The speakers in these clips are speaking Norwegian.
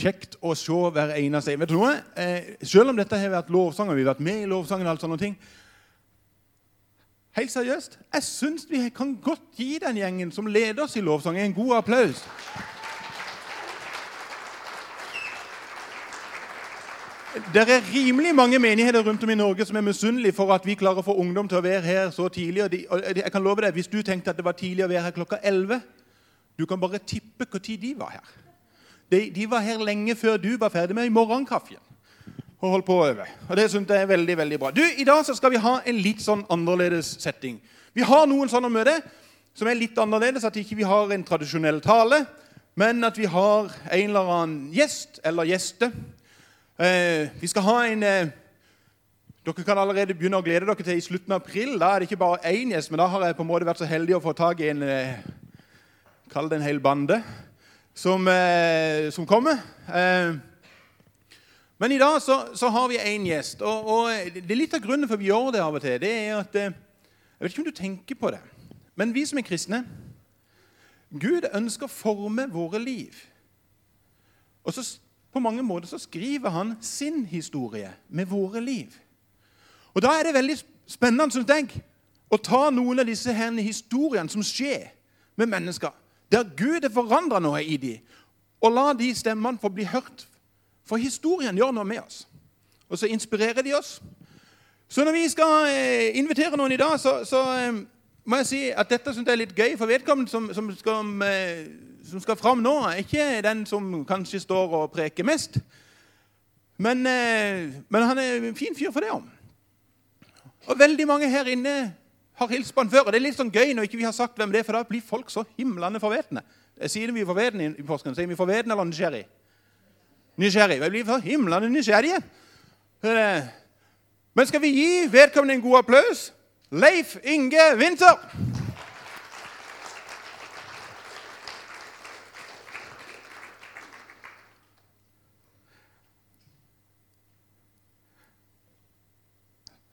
kjekt å se hver eneste en. Vet du noe? Eh, selv om dette har vært lovsang, og vi har vært med i lovsangen, og alt sånne ting, helt seriøst, jeg syns vi kan godt gi den gjengen som leder oss i lovsang, en god applaus. Det er rimelig mange menigheter rundt om i Norge som er misunnelige for at vi klarer å få ungdom til å være her så tidlig. Og jeg kan love deg, Hvis du tenkte at det var tidlig å være her klokka 11 Du kan bare tippe når de var her. De, de, var her lenge før du var ferdig med morgenkaffen. Og holdt på å øve. Og det synes jeg er veldig, veldig bra. Du, I dag så skal vi ha en litt sånn annerledes setting. Vi har noen sånne møter som er litt annerledes. At ikke vi har en tradisjonell tale, men at vi har en eller annen gjest eller gjester Eh, vi skal ha en eh, Dere kan allerede begynne å glede dere til i slutten av april. Da er det ikke bare én gjest, men da har jeg på en måte vært så heldig å få tak i en eh, Kall det en hel bande som, eh, som kommer. Eh, men i dag så, så har vi én gjest. Og, og, det er litt av grunnen for vi gjør det av og til. det er at, eh, Jeg vet ikke om du tenker på det, men vi som er kristne Gud ønsker å forme våre liv. Og så på mange måter så skriver han sin historie med våre liv. Og Da er det veldig spennende synes jeg, å ta noen av disse her historiene som skjer med mennesker, der Gud har forandra noe i dem, og la de stemmene få bli hørt. For historien gjør noe med oss. Og så inspirerer de oss. Så når vi skal eh, invitere noen i dag, så, så eh, må jeg si at dette synes jeg er litt gøy for vedkommende som, som skal eh, som skal fram nå, ikke den som kanskje står og preker mest. Men, men han er en fin fyr for det òg. Og veldig mange her inne har hilst på han før. og Det er litt sånn gøy når ikke vi har sagt hvem det er, for da blir folk så himlende forvetne. Sier vi forvetne i påsken? Sier vi forvetne eller nysgjerrig? Nysgjerrig. Vi blir så himlende nysgjerrige. Men skal vi gi vedkommende en god applaus? Leif Inge Winther!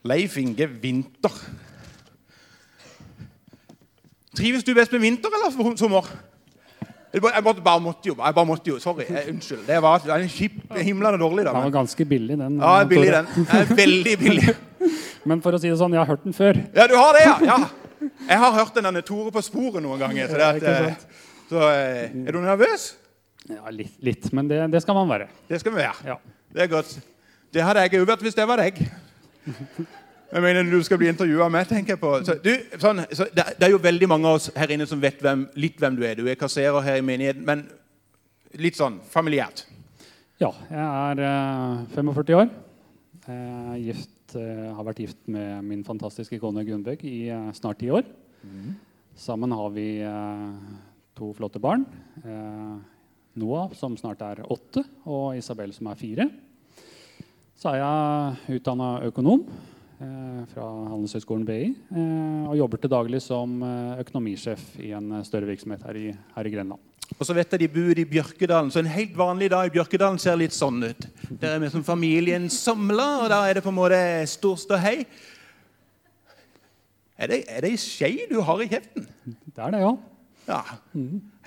Leif Inge Vinter. Trives du best med vinter eller sommer? Jeg bare, bare måtte jo. jeg bare måtte jo, Sorry. Jeg, unnskyld. Det var en kjip, himlende dårlig. Da, Den var ganske billig, den. Ja, billig den. Veldig billig. Men for å si det sånn, jeg har hørt den før. Ja, du har det, ja? ja. Jeg har hørt den Tore på sporet noen ganger. Så, at, eh, så eh, Er du nervøs? Ja, litt. litt men det, det, skal man være. Det skal vi være. Ja. Det er godt. Det hadde jeg òg vært hvis det var deg. Jeg mener Du skal bli intervjua av meg, tenker jeg på. Så, du, sånn, så det, er jo veldig mange av oss her inne som vet hvem, litt hvem du er. Du er kasserer her i menigheten, men litt sånn familiært. Ja, jeg er eh, 45 år. Er gift, eh, har vært gift med min fantastiske kone Gunnbøgg i eh, snart ti år. Mm. Sammen har vi eh, to flotte barn. Eh, Noah, som snart er åtte, og Isabel, som er fire. Så er jeg utdanna økonom eh, fra Handelshøyskolen BI eh, og jobber til daglig som eh, økonomisjef i en større virksomhet her i, her i Grenland. Og så vet jeg de bor i Bjørkedalen, så en helt vanlig dag i Bjørkedalen ser litt sånn ut. Der er vi som familien samla, og da er det på en måte stor ståhei. Er det, er det ei skje du har i kjeften? Det er det, ja. Ja,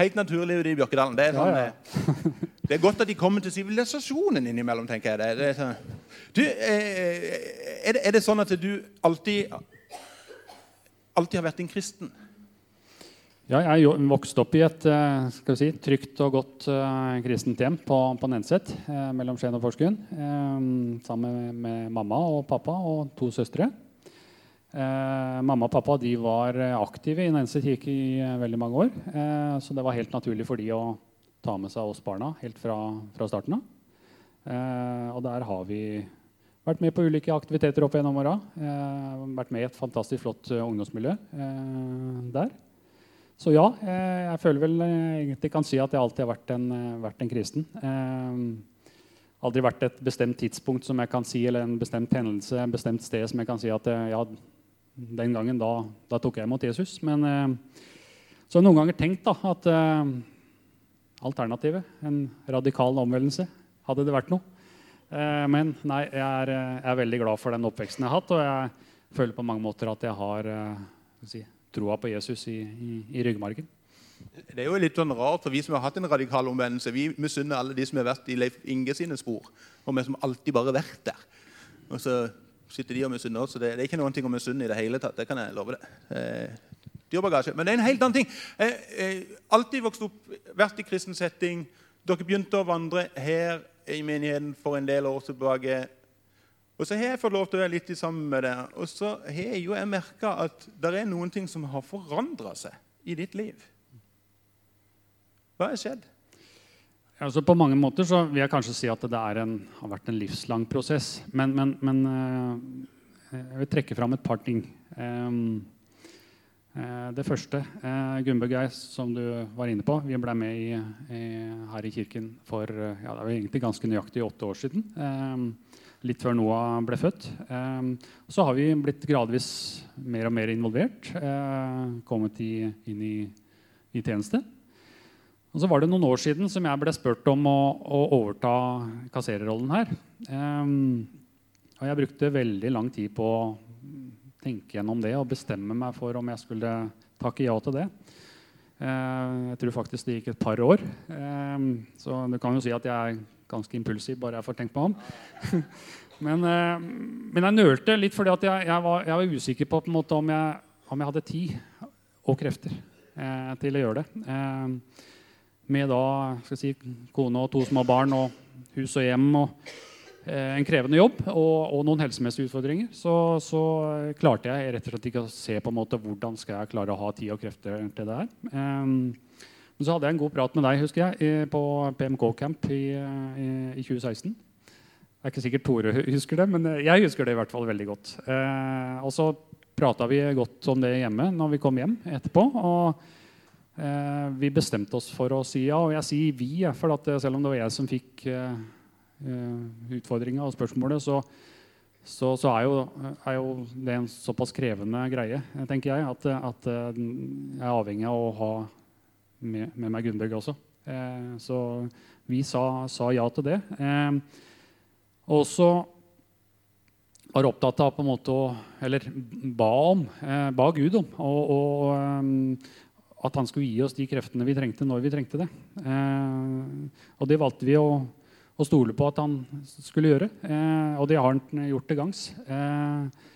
Helt naturlig i Bjørkedalen. Det er, sånn, ja, ja. Eh, det er godt at de kommer til sivilisasjonen innimellom. tenker jeg. Det, det sånn. du, eh, er, det, er, det, sånn at du alltid, alltid har vært en kristen? Ja, jeg vokste opp i et eh, si, trygt og godt uh, kristent hjem på, på Nenset uh, mellom Skien og Porsgrunn. Uh, sammen med, mamma og pappa og to søstre. Eh, mamma og pappa de var eh, aktive i Nenset kirke i eh, veldig mange år. Eh, så det var helt naturlig for de å ta med seg oss barna helt fra, fra starten av. Eh, og der har vi vært med på ulike aktiviteter opp gjennom åra. Eh, vært med i et fantastisk flott ungdomsmiljø der. Så ja, jeg føler vel egentlig kan si at jeg alltid har vært en, vært en kristen. aldri vært et bestemt tidspunkt som jeg kan si, eller en bestemt hendelse, en bestemt sted som jeg kan si at ja, den gangen da, da, tok jeg imot Jesus. Men eh, så har jeg noen ganger tenkt da, at eh, alternativet, en radikal omvendelse, hadde det vært noe. Eh, men nei, jeg er, jeg er, veldig glad for den oppveksten jeg har hatt, og jeg føler på mange måter at jeg har si, troa på Jesus i, i, i ryggmargen. Det er jo litt sånn rart, for vi som har hatt en radikal omvendelse, vi misunner alle de som har vært i Leif Inge sine spor. Og vi som alltid bare har vært der. Og så sitter de og misunner oss. så det, det, er ikke noen ting å misunne i det hele tatt. Det kan jeg love det. Eh, dyrbagasje. Men det er en helt annen ting. Jeg, har alltid vokst opp, vært i kristen setting. Dere begynte å vandre her i menigheten for en del år tilbake. Og så har jeg fått lov til å være litt sammen med dere. Og så har jo jeg merka at det er noen ting som har forandra seg i ditt liv. Hva har skjedd? Altså på mange måter så vil jeg kanskje si at det en, har vært en livslang prosess. Men, men, men uh, jeg vil trekke fram et par ting. Um, det første uh, Geis, som du var inne på, vi ble med i, i, her i kirken for ja, det var egentlig ganske nøyaktig åtte år siden. Litt før Noah ble født. Så har vi blitt gradvis mer og mer involvert. kommet i, inn i, i tjeneste. Og så var det noen år siden som jeg ble spurt om å, å overta kassererrollen her. Um, og jeg brukte veldig lang tid på tenke gjennom det og bestemme meg for om jeg skulle takke ja til det. Uh, jeg tror faktisk det gikk et par år. Um, så du kan jo si at jeg er ganske impulsiv bare jeg får tenkt meg om. men, uh, men, jeg nølte litt fordi jeg, jeg, var, jeg, var, usikker på, på om, jeg, om, jeg, hadde tid og krefter eh, til å gjøre det. Eh, med da, si, kone og to små barn og hus og hjem og eh, en krevende jobb og, og, noen helsemessige utfordringer, så, så, klarte jeg rett og slett ikke å se på en måte hvordan skal jeg klare å ha tid og krefter til det her. Um, men så hadde jeg en god prat med deg husker jeg, på PMK-camp i, i, i, 2016. Det er ikke sikkert Tore husker det, men jeg husker det i hvert fall veldig godt. Eh, og så prata vi godt om det hjemme når vi kom hjem etterpå. og Eh, vi bestemte oss for å si ja. Og jeg sier vi, for selv om det var jeg som fikk eh, eh utfordringa og spørsmålet, så, så, så er, jo, er, jo, det en såpass krevende greie, tenker jeg, at, at eh, jeg er avhengig av å ha med, med meg Gunnberg også. Eh, så vi sa, sa, ja til det. Eh, og så var opptatt av på en måte å Eller ba om, ba Gud om å at han skulle gi oss de kreftene vi trengte, når vi trengte det. Eh, og det valgte vi å, å, stole på at han skulle gjøre, eh, og det har han gjort til gangs. Eh,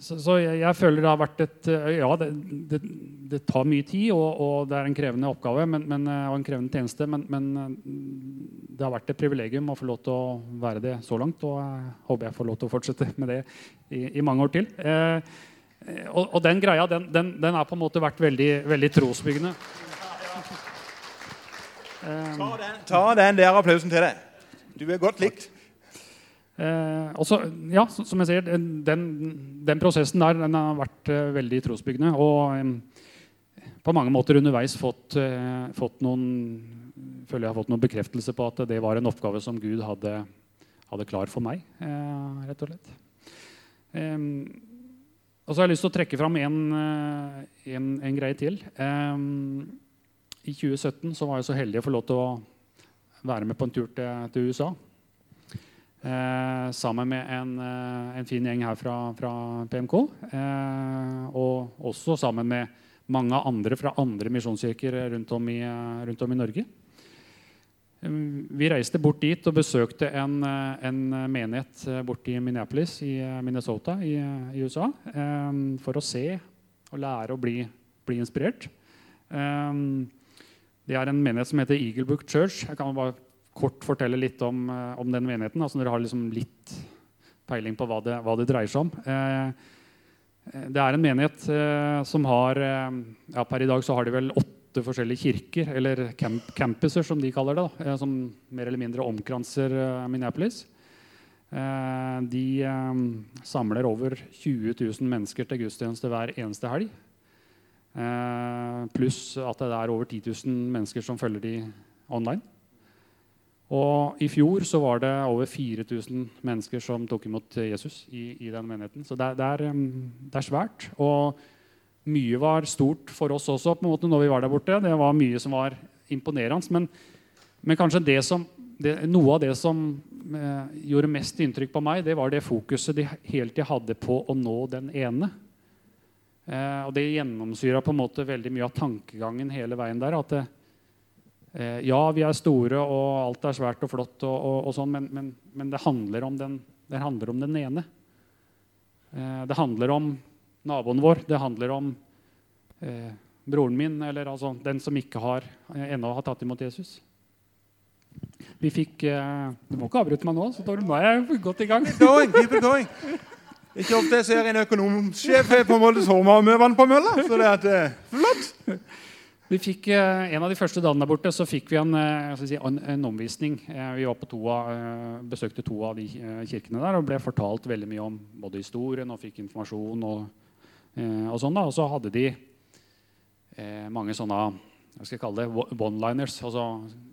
så, så jeg, jeg, føler det har vært et Ja, det, det, det tar mye tid, og, og, det er en krevende oppgave men, men, og en krevende tjeneste, men, men, det har vært et privilegium å få lov til å være det så langt, og jeg håper jeg får lov til å fortsette med det i, i mange år til. Eh, Eh, og, og, den greia den, den, den har på en måte vært veldig, veldig trosbyggende. Ta den, ta den der applausen til deg. Du er godt likt. Eh, også, ja, som jeg sier, den, den, prosessen der den har vært eh, veldig trosbyggende. Og eh, på mange måter underveis fått, uh, fått noen føler jeg har fått noen bekreftelse på at det var en oppgave som Gud hadde, hadde klar for meg. Uh, rett og slett. Um, og så har jeg lyst til å trekke fram en, eh, en, en greie til. Um, I 2017 så var jeg så heldig å få lov til å være med på en tur til, til USA. Eh, sammen med en, eh, en, fin gjeng her fra, fra PMK. Eh, og også sammen med mange andre fra andre misjonskirker rundt, rundt om i Norge. Vi reiste bort dit og besøkte en, eh, en menighet eh, borte i Minneapolis i eh, Minnesota i, i, USA for å se og lære og bli, bli inspirert. Det er en menighet som heter Eaglebook Church. Jeg kan bare kort fortelle litt om, om den menigheten. altså Dere har liksom litt peiling på hva det, hva det dreier seg om. Det er en menighet som har ja, Per i dag så har de vel åtte forskjellige kirker, eller camp campuser, som de kaller det, da, eh, som mer eller mindre omkranser Minneapolis. De samler over 20 000 mennesker til gudstjeneste hver eneste helg. Uh, pluss at det er over 10 000 mennesker som følger de online. Og I fjor så var det over 4000 mennesker som tok imot Jesus i, i den menigheten. Så det, det, er, det er svært. Og mye var stort for oss også på en måte når vi var der borte. Det var mye som var imponerende. Men, men kanskje det som, det, noe av det som eh, gjorde mest inntrykk på meg, det var det fokuset de hele tida hadde på å nå den ene. Eh, og det gjennomsyra på en måte veldig mye av tankegangen hele veien der. At eh, ja, vi er store, og alt er svært og flott, og, og, og sånn, men, men, men det, handler den, det, handler om den, ene. Eh, det handler om naboen vår. Det handler om eh, broren min, eller altså den som ikke har, eh, ennå har tatt imot Jesus. Vi fikk eh, Du må ikke avbryte meg nå, så nå er jeg godt i gang. Keep it going, keep it going. Ikke ofte jeg ser en økonomsjef på en og sommermøvene på mølla. Så det er eh, flott. Vi fikk, eh, En av de første dagene der borte så fikk vi en, eh, si, en, en omvisning. Vi to av, besøkte to av de kirkene der og ble fortalt veldig mye om både historien og fikk informasjon. Og, og sånn da. Og så hadde de mange sånne jeg skal kalle det, one-liners. altså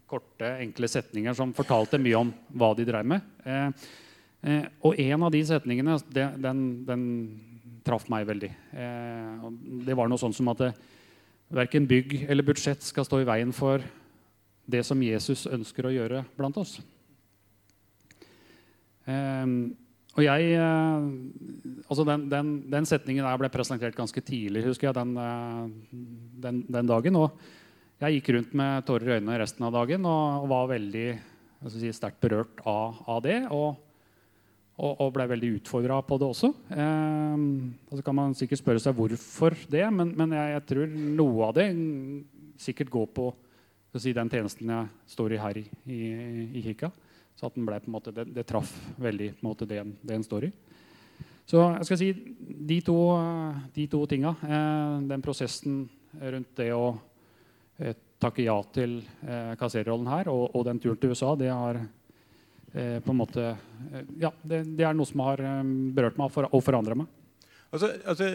Korte, enkle setninger som fortalte mye om hva de drev med. Og en av de setningene det, den, den, traff meg veldig. Eh, det var noe sånn som at det, verken bygg eller budsjett skal stå i veien for det som Jesus ønsker å gjøre blant oss. Eh, og jeg, eh, altså den, den, den, setningen der ble presentert ganske tidlig husker jeg, den, eh, den, dagen. Og jeg gikk rundt med tårer i øynene resten av dagen og var veldig si, sterkt berørt av, av det. Og, og, og ble veldig utfordra på det også. Eh, og så kan man sikkert spørre seg hvorfor det, men, men jeg, jeg, tror noe av det sikkert går på si, den tjenesten jeg står i her i, i, i kirka. Så at den ble, på en måte, det, det traff veldig på en måte, det, det en står i. Så jeg skal si de to, de to tinga, eh, den prosessen rundt det å eh, takke ja til eh, kasserrollen her og, og, den turen til USA, det har på en måte, eh, ja, det, det, er noe som har eh, berørt meg og forandra meg. Altså, altså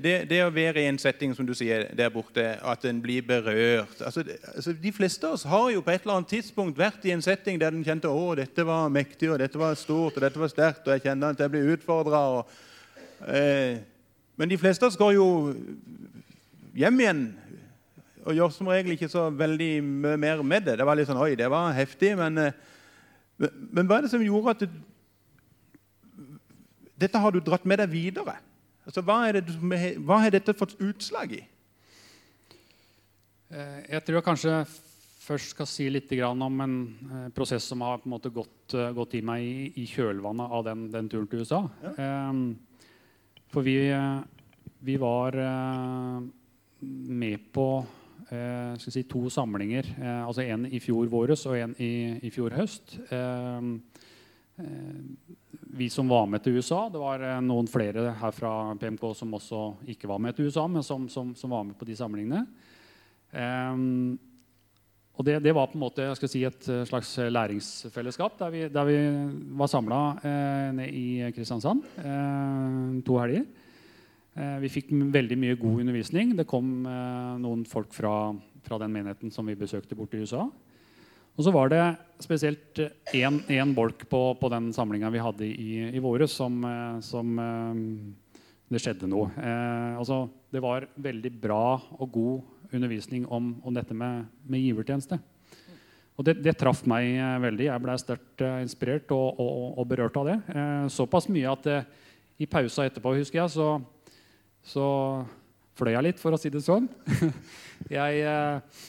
det, det, å være i en setting som du sier der borte, at en blir berørt altså, altså, De fleste av oss har jo på et eller annet tidspunkt vært i en setting der en kjente å, dette var mektig, og dette var stort og dette var sterkt, og jeg kjente at jeg blir utfordra. Eh, men de fleste av oss går jo hjem igjen og gjør som regel ikke så veldig mye mer med det. Det var litt sånn, oi, det var heftig, men eh, men, men, hva er det som gjorde at du, dette har du dratt med deg videre? Altså, hva, det, hva har dette fått utslag i? Eh, jeg tror jeg kanskje først skal si litt om en eh, prosess som har gått, eh, gått i meg i, i, kjølvannet av den, den turen til USA. Ja. For vi, vi var med på si, to samlinger. Eh, altså En i fjor våres og en i, i fjor høst. Eh, eh vi som var med til USA Det var eh, noen flere her fra PMK som også ikke var med til USA, men som, som, som var med på de samlingene. Eh, og det, det, var på en måte si, et slags læringsfellesskap der vi, der vi var samla eh, nede i Kristiansand eh, to helger. Eh, vi fikk veldig mye god undervisning. Det kom eh, noen folk fra, fra den menigheten som vi besøkte borte i USA. Og så var det spesielt én bolk på, på, den samlinga vi hadde i, i våre, som, eh, som det skjedde noe. Eh, altså, det var veldig bra og god undervisning om, om dette med, med, givertjeneste. Og det, det traff meg eh, veldig. Jeg ble sterkt eh, inspirert og, og, og, berørt av det. såpass mye at i pausa etterpå husker jeg, så så fløy jeg litt, for å si det sånn. Jeg, eh,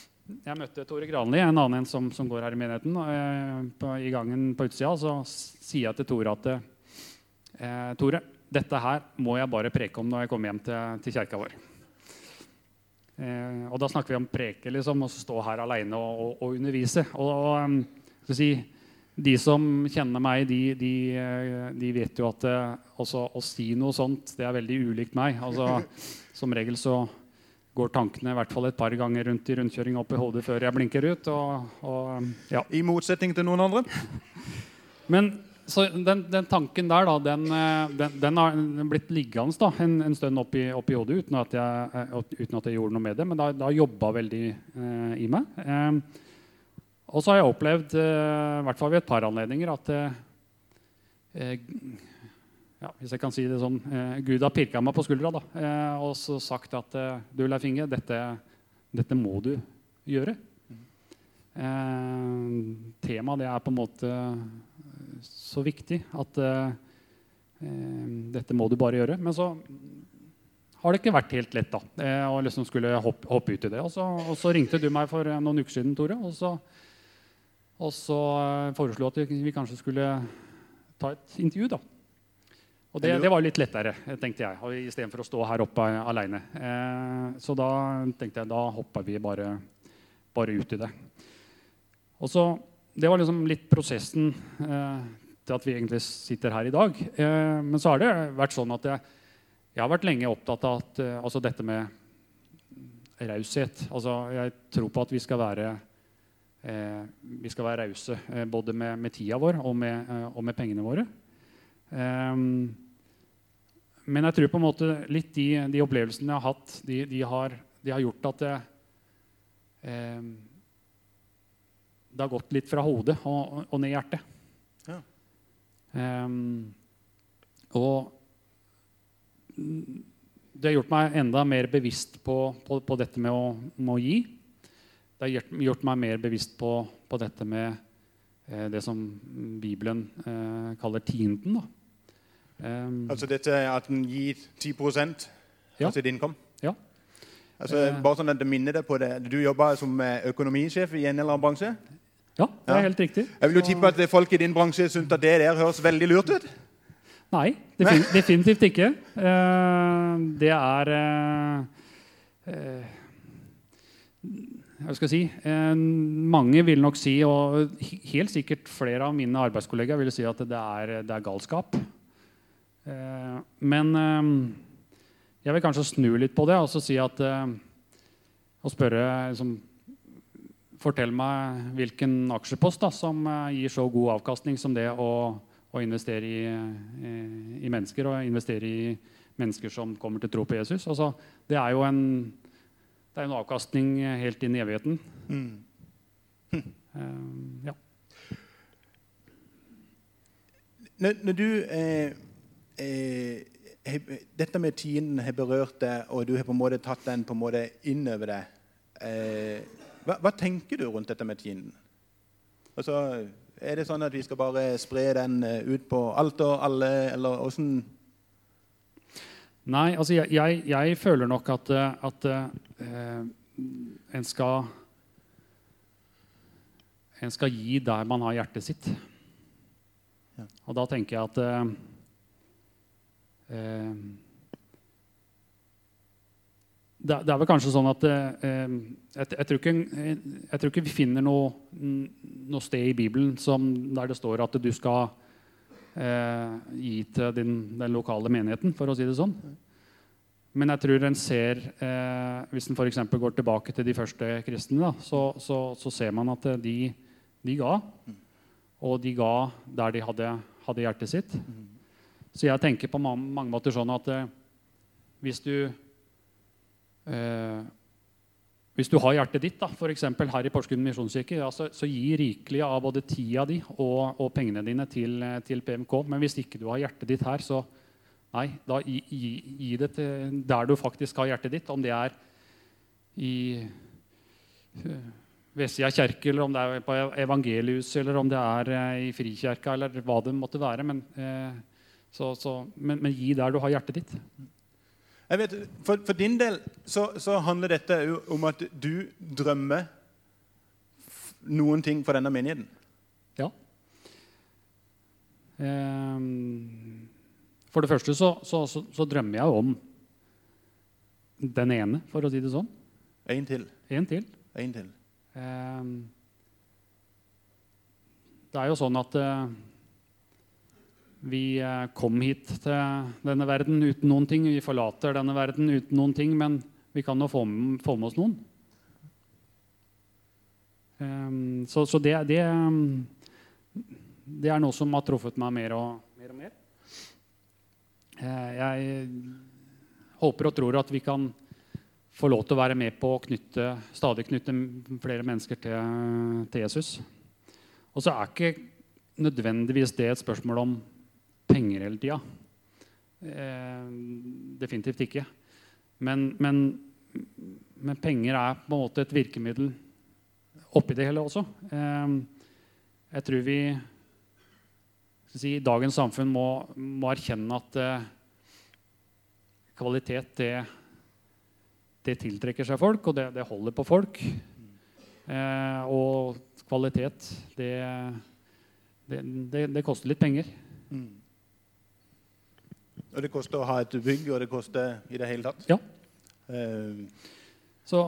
jeg møtte Tore Granli, en annen som, som går her i menigheten. og på, I gangen på utsida så sier jeg til Tore at eh, Tore, dette her må jeg bare preke om når jeg kommer hjem til, til kjerka vår. Eh, og da snakker vi om preke, liksom, og stå her aleine og, og, og, undervise. Og, og si, de som kjenner meg, de, de, de vet jo at det, også, å si noe sånt det er veldig ulikt meg. Altså, som regel så går tankene i hvert fall et par ganger rundt i rundkjøring opp i hodet før jeg blinker ut. Og, og, ja. I motsetning til noen andre? Men den, den, tanken der, da, den, eh, den, den har blitt liggende da, en, en stund oppe i hodet uten at, jeg, eh, uten at, jeg, gjorde noe med det. Men det har jobba veldig eh, i meg. Eh, og så har jeg opplevd, i hvert fall ved et par anledninger, at uh, ja, hvis jeg kan si det sånn, Gud har pirka meg på skuldra da, og så sagt at du, Leif Inge, dette, dette, må du gjøre. Temaet det er på en måte så viktig at dette må du bare gjøre. Men så har det ikke vært helt lett da, eh, å liksom skulle hoppe, hoppe ut i det. Og så, og så, ringte du meg for eh, noen uker siden, Tore, og så, og så eh, foreslo at vi kanskje skulle ta et intervju. da. Og det, det var litt lettere, tenkte jeg, istedenfor å stå her oppe aleine. Eh, så da tenkte jeg da hopper vi bare, bare ut i det. Og så, Det var liksom litt prosessen eh, til at vi egentlig sitter her i dag. Eh, men så har det vært sånn at jeg, jeg har vært lenge opptatt av at, altså dette med raushet. Altså, jeg tror på at vi skal være eh, vi skal være rause eh, både med, med, tida vår og med, eh, og med pengene våre. Um, men jeg tror på en måte litt de, de opplevelsene jeg har hatt, de, de, har, de har, gjort at det, eh, det har gått litt fra hodet og, og ned i hjertet. Ja. Um, og det har gjort meg enda mer bevisst på, på, på dette med å, med å, gi. Det har gjort, meg mer bevisst på, på dette med eh, det som Bibelen eh, kaller tienden. Um, altså dette at en gir 10 ja. av sitt innkom? Ja. Altså, eh, bare sånn at det minner deg på det. Du jobber som eh, økonomisjef i en eller annen bransje? Ja, det er ja. helt riktig. Jeg vil jo tippe at folk i din bransje syns at det der høres veldig lurt ut? Nei, definitivt ikke. Eh, det er eh, Hva skal jeg si Mange vil nok si, og helt sikkert flere av mine arbeidskollegaer vil si at det er, det er galskap. Eh, men jeg vil kanskje snu litt på det og si at og spørre liksom, Fortell meg hvilken aksjepost da, som gir så god avkastning som det å å investere i, i, i, mennesker og investere i mennesker som kommer til tro på Jesus. Altså, det er jo en, det er en avkastning helt inn i evigheten. Mm. Hm. Uh, ja. Når, når du eh, eh, Dette med tiden har berørt deg, og du har på en måte tatt den på en måte innover deg. Eh, hva, hva, tenker du rundt dette med tiden? Altså, er det sånn at vi skal bare spre den eh, ut på alt og alle, eller åssen Nei, altså jeg, jeg, jeg, føler nok at, eh, at eh, en skal En skal gi der man har hjertet sitt. Ja. Og da tenker jeg at eh, eh, det, det, er vel kanskje sånn at eh, jeg, jeg, tror ikke, jeg, tror ikke, vi finner noe, noe, sted i Bibelen som, der det står at du skal eh, gi til din, den lokale menigheten, for å si det sånn. Men jeg tror en ser eh, Hvis en f.eks. går tilbake til de første kristne, da, så, så, så, ser man at de, de, ga. Og de ga der de hadde, hadde hjertet sitt. Så jeg tenker på mange måter sånn at eh, hvis du Eh, hvis du har hjertet ditt, da, f.eks. her i Porsgrunn misjonskirke, ja, så, så, gi rikelig av både tida di og, og pengene dine til, til, PMK. Men hvis ikke du har hjertet ditt her, så nei, da gi, gi, gi det til der du faktisk har hjertet ditt. Om det er i uh, Vestsida kirke, eller om det er på evangeliuset, eller om det er uh, i Frikirka, eller hva det måtte være. Men, uh, så, så, men, men gi der du har hjertet ditt. Jeg vet, for, for din del så, så, handler dette om at du drømmer noen ting for denne menigheten. Ja. Um, for det første så, så, så, drømmer jeg om den ene, for å si det sånn. En til. En til. En til. Um, det er jo sånn at uh, vi eh, kom hit til denne verden uten noen ting. Vi forlater denne verden uten noen ting, men vi kan jo få få med oss noen. Um, så, så det, det, det, er noe som har truffet meg mer og mer. Og mer. Uh, jeg håper og tror at vi kan få lov til å være med på å knytte, stadig knytte flere mennesker til, til Jesus. Og så er ikke nødvendigvis det et spørsmål om penger hele tida. Eh, definitivt ikke. Men, men, men, penger er på en måte et virkemiddel oppi det hele også. Eh, jeg tror vi si, i dagens samfunn må, må erkjenne at eh, kvalitet, det, det tiltrekker seg folk, og det, det holder på folk. Eh, og kvalitet, det, det, det, det koster litt penger. Og det koster å ha et bygg, og det koster i det hele tatt. Ja. Eh, Så,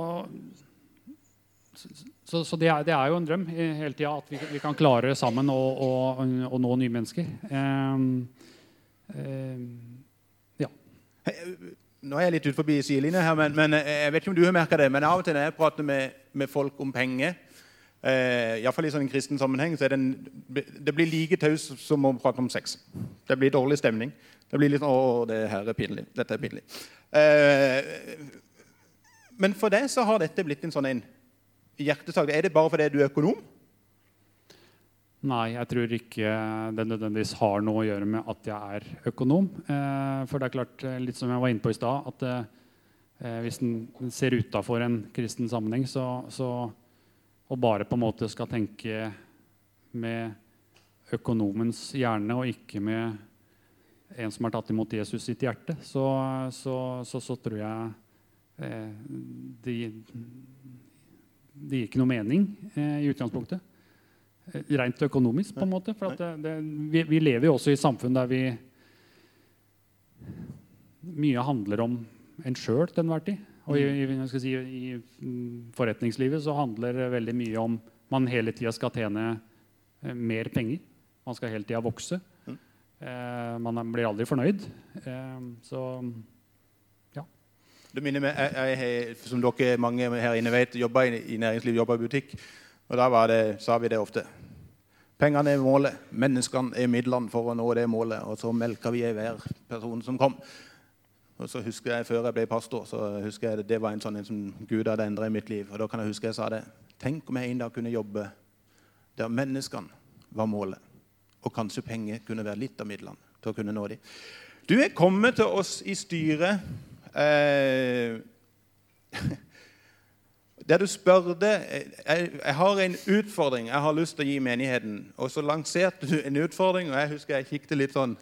så, så det, er, det er jo en drøm hele tida at vi, vi kan klare sammen å, å, å nå nye mennesker. Ehm, ehm, ja. Nå er jeg litt ut forbi sidelinja her, men, men jeg vet ikke om du har merka det, men av og til når jeg prater med, med folk om penger, eh, iallfall i sånn en kristen sammenheng, så er det, en, det blir like taus som å prate om sex. Det blir dårlig stemning. Det blir litt Å, det her er pinlig. Dette er pinlig. Eh, men for deg så har dette blitt en sånn en hjertesak. Er det bare fordi du er økonom? Nei, jeg tror ikke det nødvendigvis har noe å gjøre med at jeg er økonom. Eh, for det er klart, eh, litt som jeg var inne på i stad, at hvis en ser utafor en kristen sammenheng, så, så og bare på en måte skal tenke med økonomens hjerne og ikke med en som har tatt imot Jesus sitt hjerte, så, så, så, så tror jeg eh, det, det gir ikke noe mening eh, i utgangspunktet. Eh, Rent økonomisk, på en måte. For at det, det, vi, vi lever jo også i samfunn der vi Mye handler om en sjøl til enhver tid. Og i, i, jeg skal si, i forretningslivet så handler det veldig mye om man hele tida skal tjene eh, mer penger. Man skal hele tida vokse. Eh, man blir aldri fornøyd. Eh, så Det minner meg, jeg, jeg, Som dere mange her inne vet, jobba i, i næringsliv, jobba i butikk. Og Da det, sa vi det ofte. Pengene er målet, menneskene er midlene for å nå det målet. Og så melka vi hver person som kom. Og så husker jeg, Før jeg ble pastor, så husker jeg det var en sånn en som Gud hadde endra i mitt liv. Og da kan jeg huske jeg sa det. Tenk om jeg en dag kunne jobbe der menneskene var målet. Og kanskje penger kunne være litt av midlene til å kunne nå dem. Du er kommet til oss i styret eh, der du spurte jeg, jeg har en utfordring jeg har lyst til å gi menigheten. Og så lanserte du en utfordring, og jeg husker jeg kikket litt sånn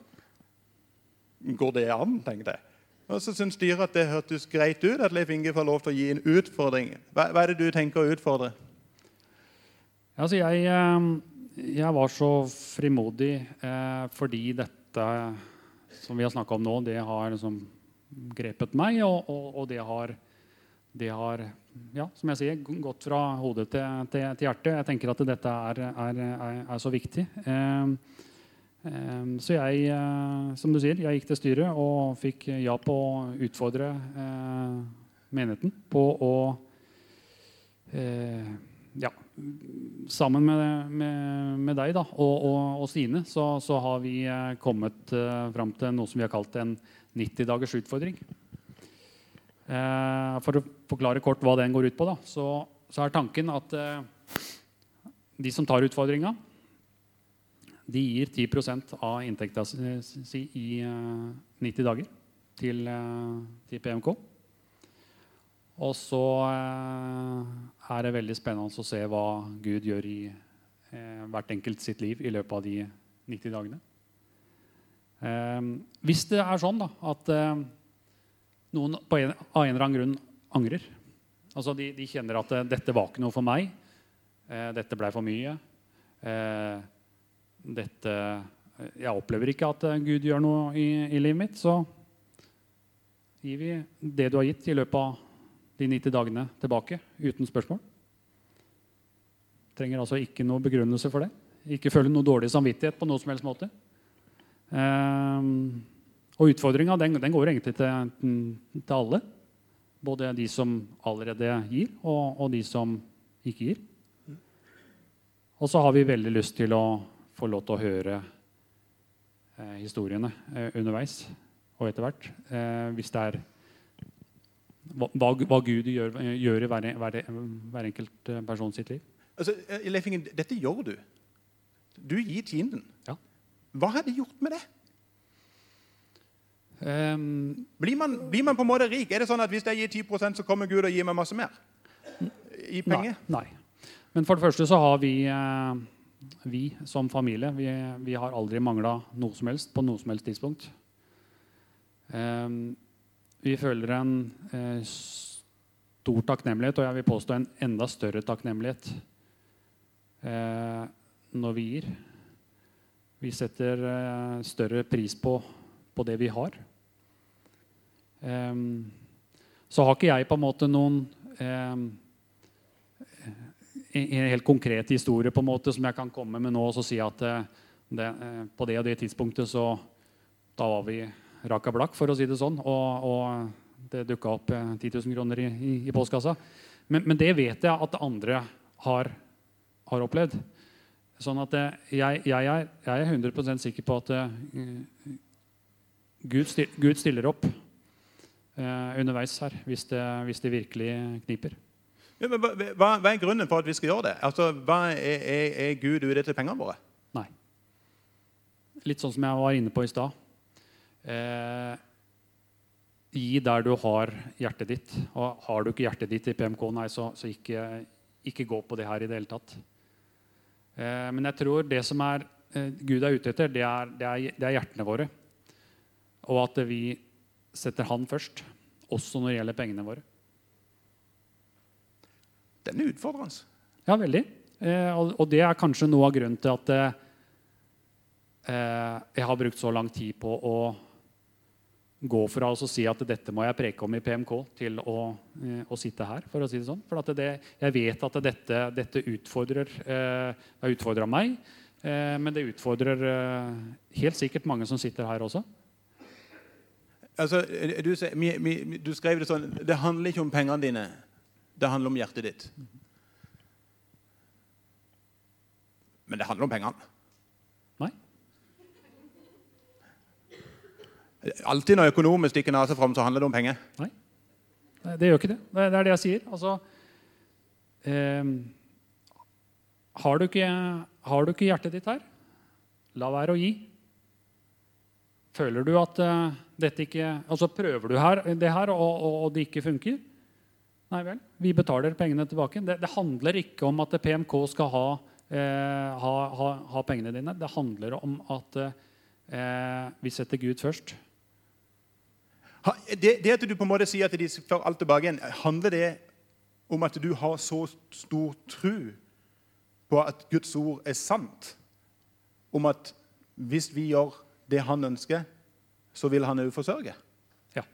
Går det an? tenkte jeg. Og så syntes styret at det hørtes greit ut at Leif Inge får lov til å gi en utfordring. Hva, hva er det du tenker å utfordre? Altså, jeg, eh, jeg var så frimodig eh, fordi dette som vi har snakka om nå, det har liksom grepet meg, og, og, og det har, det har ja, som jeg sier, gått fra hodet til, til, til hjertet. Jeg tenker at dette er, er, er, er så viktig. Eh, eh, så jeg, eh, som du sier, jeg gikk til styret og fikk ja på å utfordre eh, menigheten på å eh, ja, sammen med, med, med deg da, og, og, og Stine så, så har vi eh, kommet eh, fram til noe som vi har kalt en 90-dagers utfordring. Eh, for å forklare kort hva den går ut på, da, så, så er tanken at eh, de som tar utfordringa, de gir 10 av inntekta si i eh, 90 dager til, til PMK. Og så eh, er det veldig spennende å se hva Gud gjør i eh, hvert enkelt sitt liv i løpet av de 90 dagene. Eh, hvis det er sånn da, at eh, noen på en, av en eller annen grunn angrer altså de, de kjenner at eh, 'dette var ikke noe for meg', eh, 'dette ble for mye', dette, 'jeg opplever ikke at Gud gjør noe i, i livet mitt', så gir vi det du har gitt i løpet av de 90 dagene tilbake uten spørsmål. Trenger altså ikke noe begrunnelse for det. Ikke føle noe dårlig samvittighet på noe som helst måte. Um, og utfordringa den, den går egentlig til, til alle. Både de som allerede gir, og, og de som ikke gir. Og så har vi veldig lyst til å få lov til å høre eh, historiene eh, underveis og etter hvert. Eh, hvis det er hva, hva Gud gjør, gjør i hver, hver, hver enkelt eh, person sitt liv. Altså, eh, Leif Ingen, dette gjør du. Du gir tienden. Ja. Hva har det gjort med det? Um, Blir man, blir man på en måte rik? Er det sånn at Hvis jeg gir 10% så kommer Gud og gir meg masse mer? I penger? Nei, nei. Men for det første så har vi, eh, vi som familie vi, vi har aldri mangla noe som helst på noe som helst tidspunkt. Ehm, vi føler en eh, stor takknemlighet, og jeg vil påstå en enda større takknemlighet eh, når vi gir. Vi setter eh, større pris på, på, det vi har. Så har ikke jeg på en måte noen en helt konkret historie på en måte som jeg kan komme med nå og si at eh, det, eh, på det og det tidspunktet så da var vi raka blakk, for å si det sånn. Og, og det dukka opp 10 eh, 000 kroner i, i, i postkassa. Men, men, det vet jeg at andre har, har opplevd. Sånn at jeg, jeg, er, jeg, er, 100% sikker på at uh, Gud, stil, Gud, stiller opp uh, underveis her hvis det, hvis det virkelig kniper. Ja, hva, hva, er grunnen for at vi skal gjøre det? Altså, hva er, er, er Gud ute etter pengene våre? Nei. Litt sånn som jeg var inne på i stad. Eh, gi der du har hjertet ditt. Og har du ikke hjertet ditt i PMK, nei, så, så ikke, ikke, gå på det her i det hele tatt. Eh, men jeg tror det som er, eh, Gud er ute etter, det er, det, er, det er, hjertene våre. Og at vi setter Han først, også når det gjelder pengene våre. Den er utfordrende. Ja, veldig. Eh, og, og, det er kanskje noe av grunnen til at eh, jeg har brukt så lang tid på å gå fra å si at dette må jeg preke om i PMK, til å, eh, å sitte her. For å si det sånn. For det, jeg vet at dette, dette utfordrer eh, Det utfordra meg, eh, men det utfordrer helt sikkert mange som sitter her også. Altså, du, du, skrev det sånn Det handler ikke om pengene dine. Det handler om hjertet ditt. Men det handler om pengene. Alltid når økonomer stikker nesa fram, så handler det om penger. Nei, det gjør ikke det. Det er det jeg sier. Altså, eh, har, du ikke, har, du ikke, hjertet ditt her, la være å gi. Føler du at eh, dette ikke Altså prøver du her, det her, og, og, og, det ikke funker? Nei vel. Vi betaler pengene tilbake. Det, det handler ikke om at PMK skal ha, eh, ha, ha, ha, pengene dine. Det handler om at eh, vi setter Gud først. Det, det, at du på en måte sier at de får alt tilbake igjen, handler det om at du har så stor tro på at Guds ord er sant? Om at hvis vi gjør det han ønsker, så vil han òg forsørge? Ja.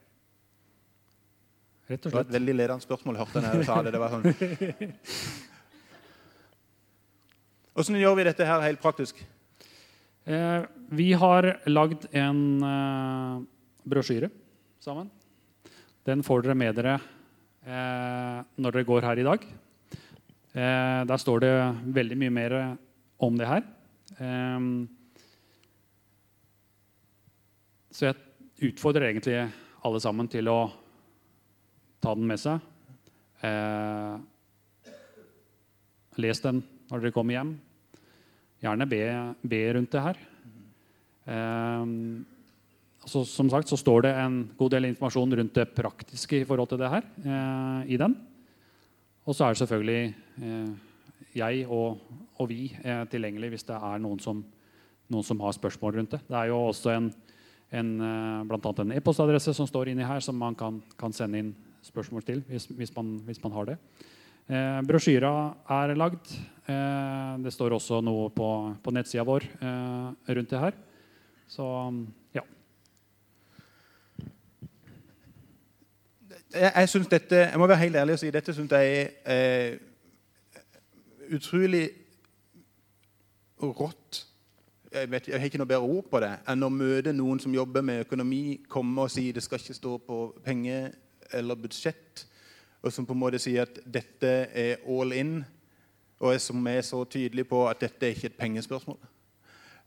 Rett og slett. Det var et veldig ledende spørsmål. hørte jeg sa det. det var sånn. Hvordan gjør vi dette her helt praktisk? Eh, vi har lagd en eh, brosjyre sammen. Den får dere med dere eh, når dere går her i dag. Eh, der står det veldig mye mer om det her. Eh, så jeg utfordrer egentlig alle sammen til å ta den med seg. Eh, les den når dere kommer hjem. Gjerne be, be rundt det her. Eh, altså, som sagt så står det en god del informasjon rundt det praktiske i forhold til det her eh, i den. Og så er det selvfølgelig eh, jeg og, og vi eh, tilgjengelig hvis det er noen som, noen som, har spørsmål rundt det. Det er jo også en, en eh, annet en e-postadresse som står inni her, som man kan, kan sende inn spørsmål til hvis, hvis, man, hvis man, har det. Eh, brosjyra er lagd. Eh, det står også noe på, på nettsida vår eh, rundt det her. Så ja. Jeg, jeg synes dette, jeg må være helt ærlig og si dette syns jeg er eh, utrolig rått. Jeg, vet, jeg, har ikke noe bedre ord på det enn å møte noen som jobber med økonomi, komme og si det skal ikke stå på penger eller budsjett, og som på en måte sier at dette er all in, og som er så tydelig på at dette er ikke et pengespørsmål.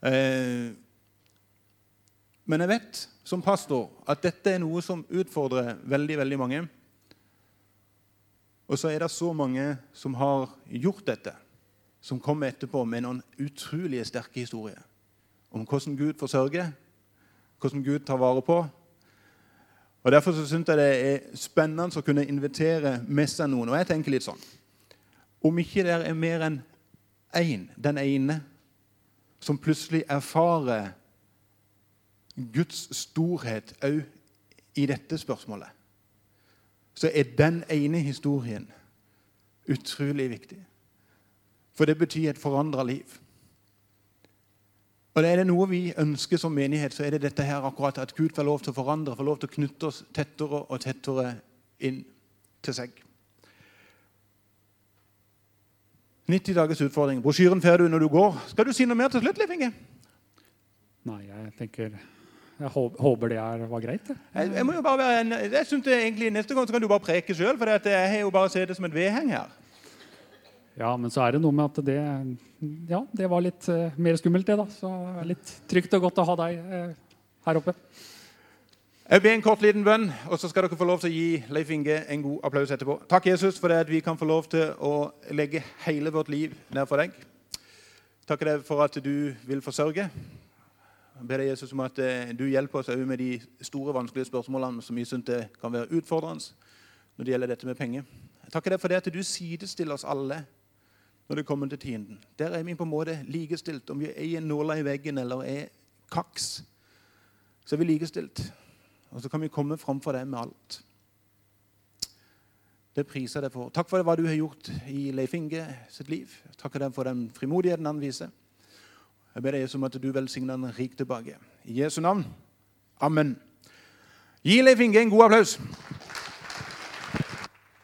Eh, men jeg vet som pastor at dette er noe som utfordrer veldig, veldig mange. Og så er det så mange som har gjort dette, som kommer etterpå med noen utrolig sterke historier om hvordan Gud forsørger, hvordan Gud tar vare på. Og Derfor så syns jeg det er spennende å kunne invitere med seg noen. Og jeg tenker litt sånn Om ikke det er mer enn én, den ene, som plutselig erfarer Guds storhet òg i dette spørsmålet, så er den ene historien utrolig viktig. For det betyr et forandra liv. Og er det noe vi ønsker som menighet, så er det dette her akkurat at Gud får lov til å forandre, får lov til å knytte oss tettere og tettere inn til seg. 90 dagers utfordring. Brosjyren får du når du går. Skal du si noe mer til slutt, Leif Inge? Nei, jeg tenker Jeg håper det er, var greit. Jeg, jeg må jo bare være en, jeg synes det egentlig Neste gang så kan du bare preke sjøl, for jeg har jo bare sett det som et vedheng her. Ja, men så er det noe med at det Ja, det var litt uh, mer skummelt, det, da. Så litt trygt og godt å ha deg uh, her oppe. Jeg ber en kort liten bønn, og så skal dere få lov til å gi Leif Inge en god applaus etterpå. Takk, Jesus, for det at vi kan få lov til å legge hele vårt liv ned for deg. Takk deg for at du vil forsørge. Jeg ber deg, Jesus, om at eh, du hjelper oss med de store, vanskelige spørsmålene som vi syns kan være utfordrende når det gjelder dette med penger. Jeg takker deg for det at du sidestiller oss alle når det kommer til tienden. Der er vi på en måte likestilt. Om vi er i en nåla i veggen eller er kaks, så er vi likestilt. Og så kan vi komme framfor deg med alt. Det priser jeg deg for. Takk for hva du har gjort i Leif Inge sitt liv. Takk deg for den frimodigheten han viser. Jeg ber deg Jesus, om at du velsigner han rik tilbake. I Jesu navn. Amen. Gi Leif Inge en god applaus.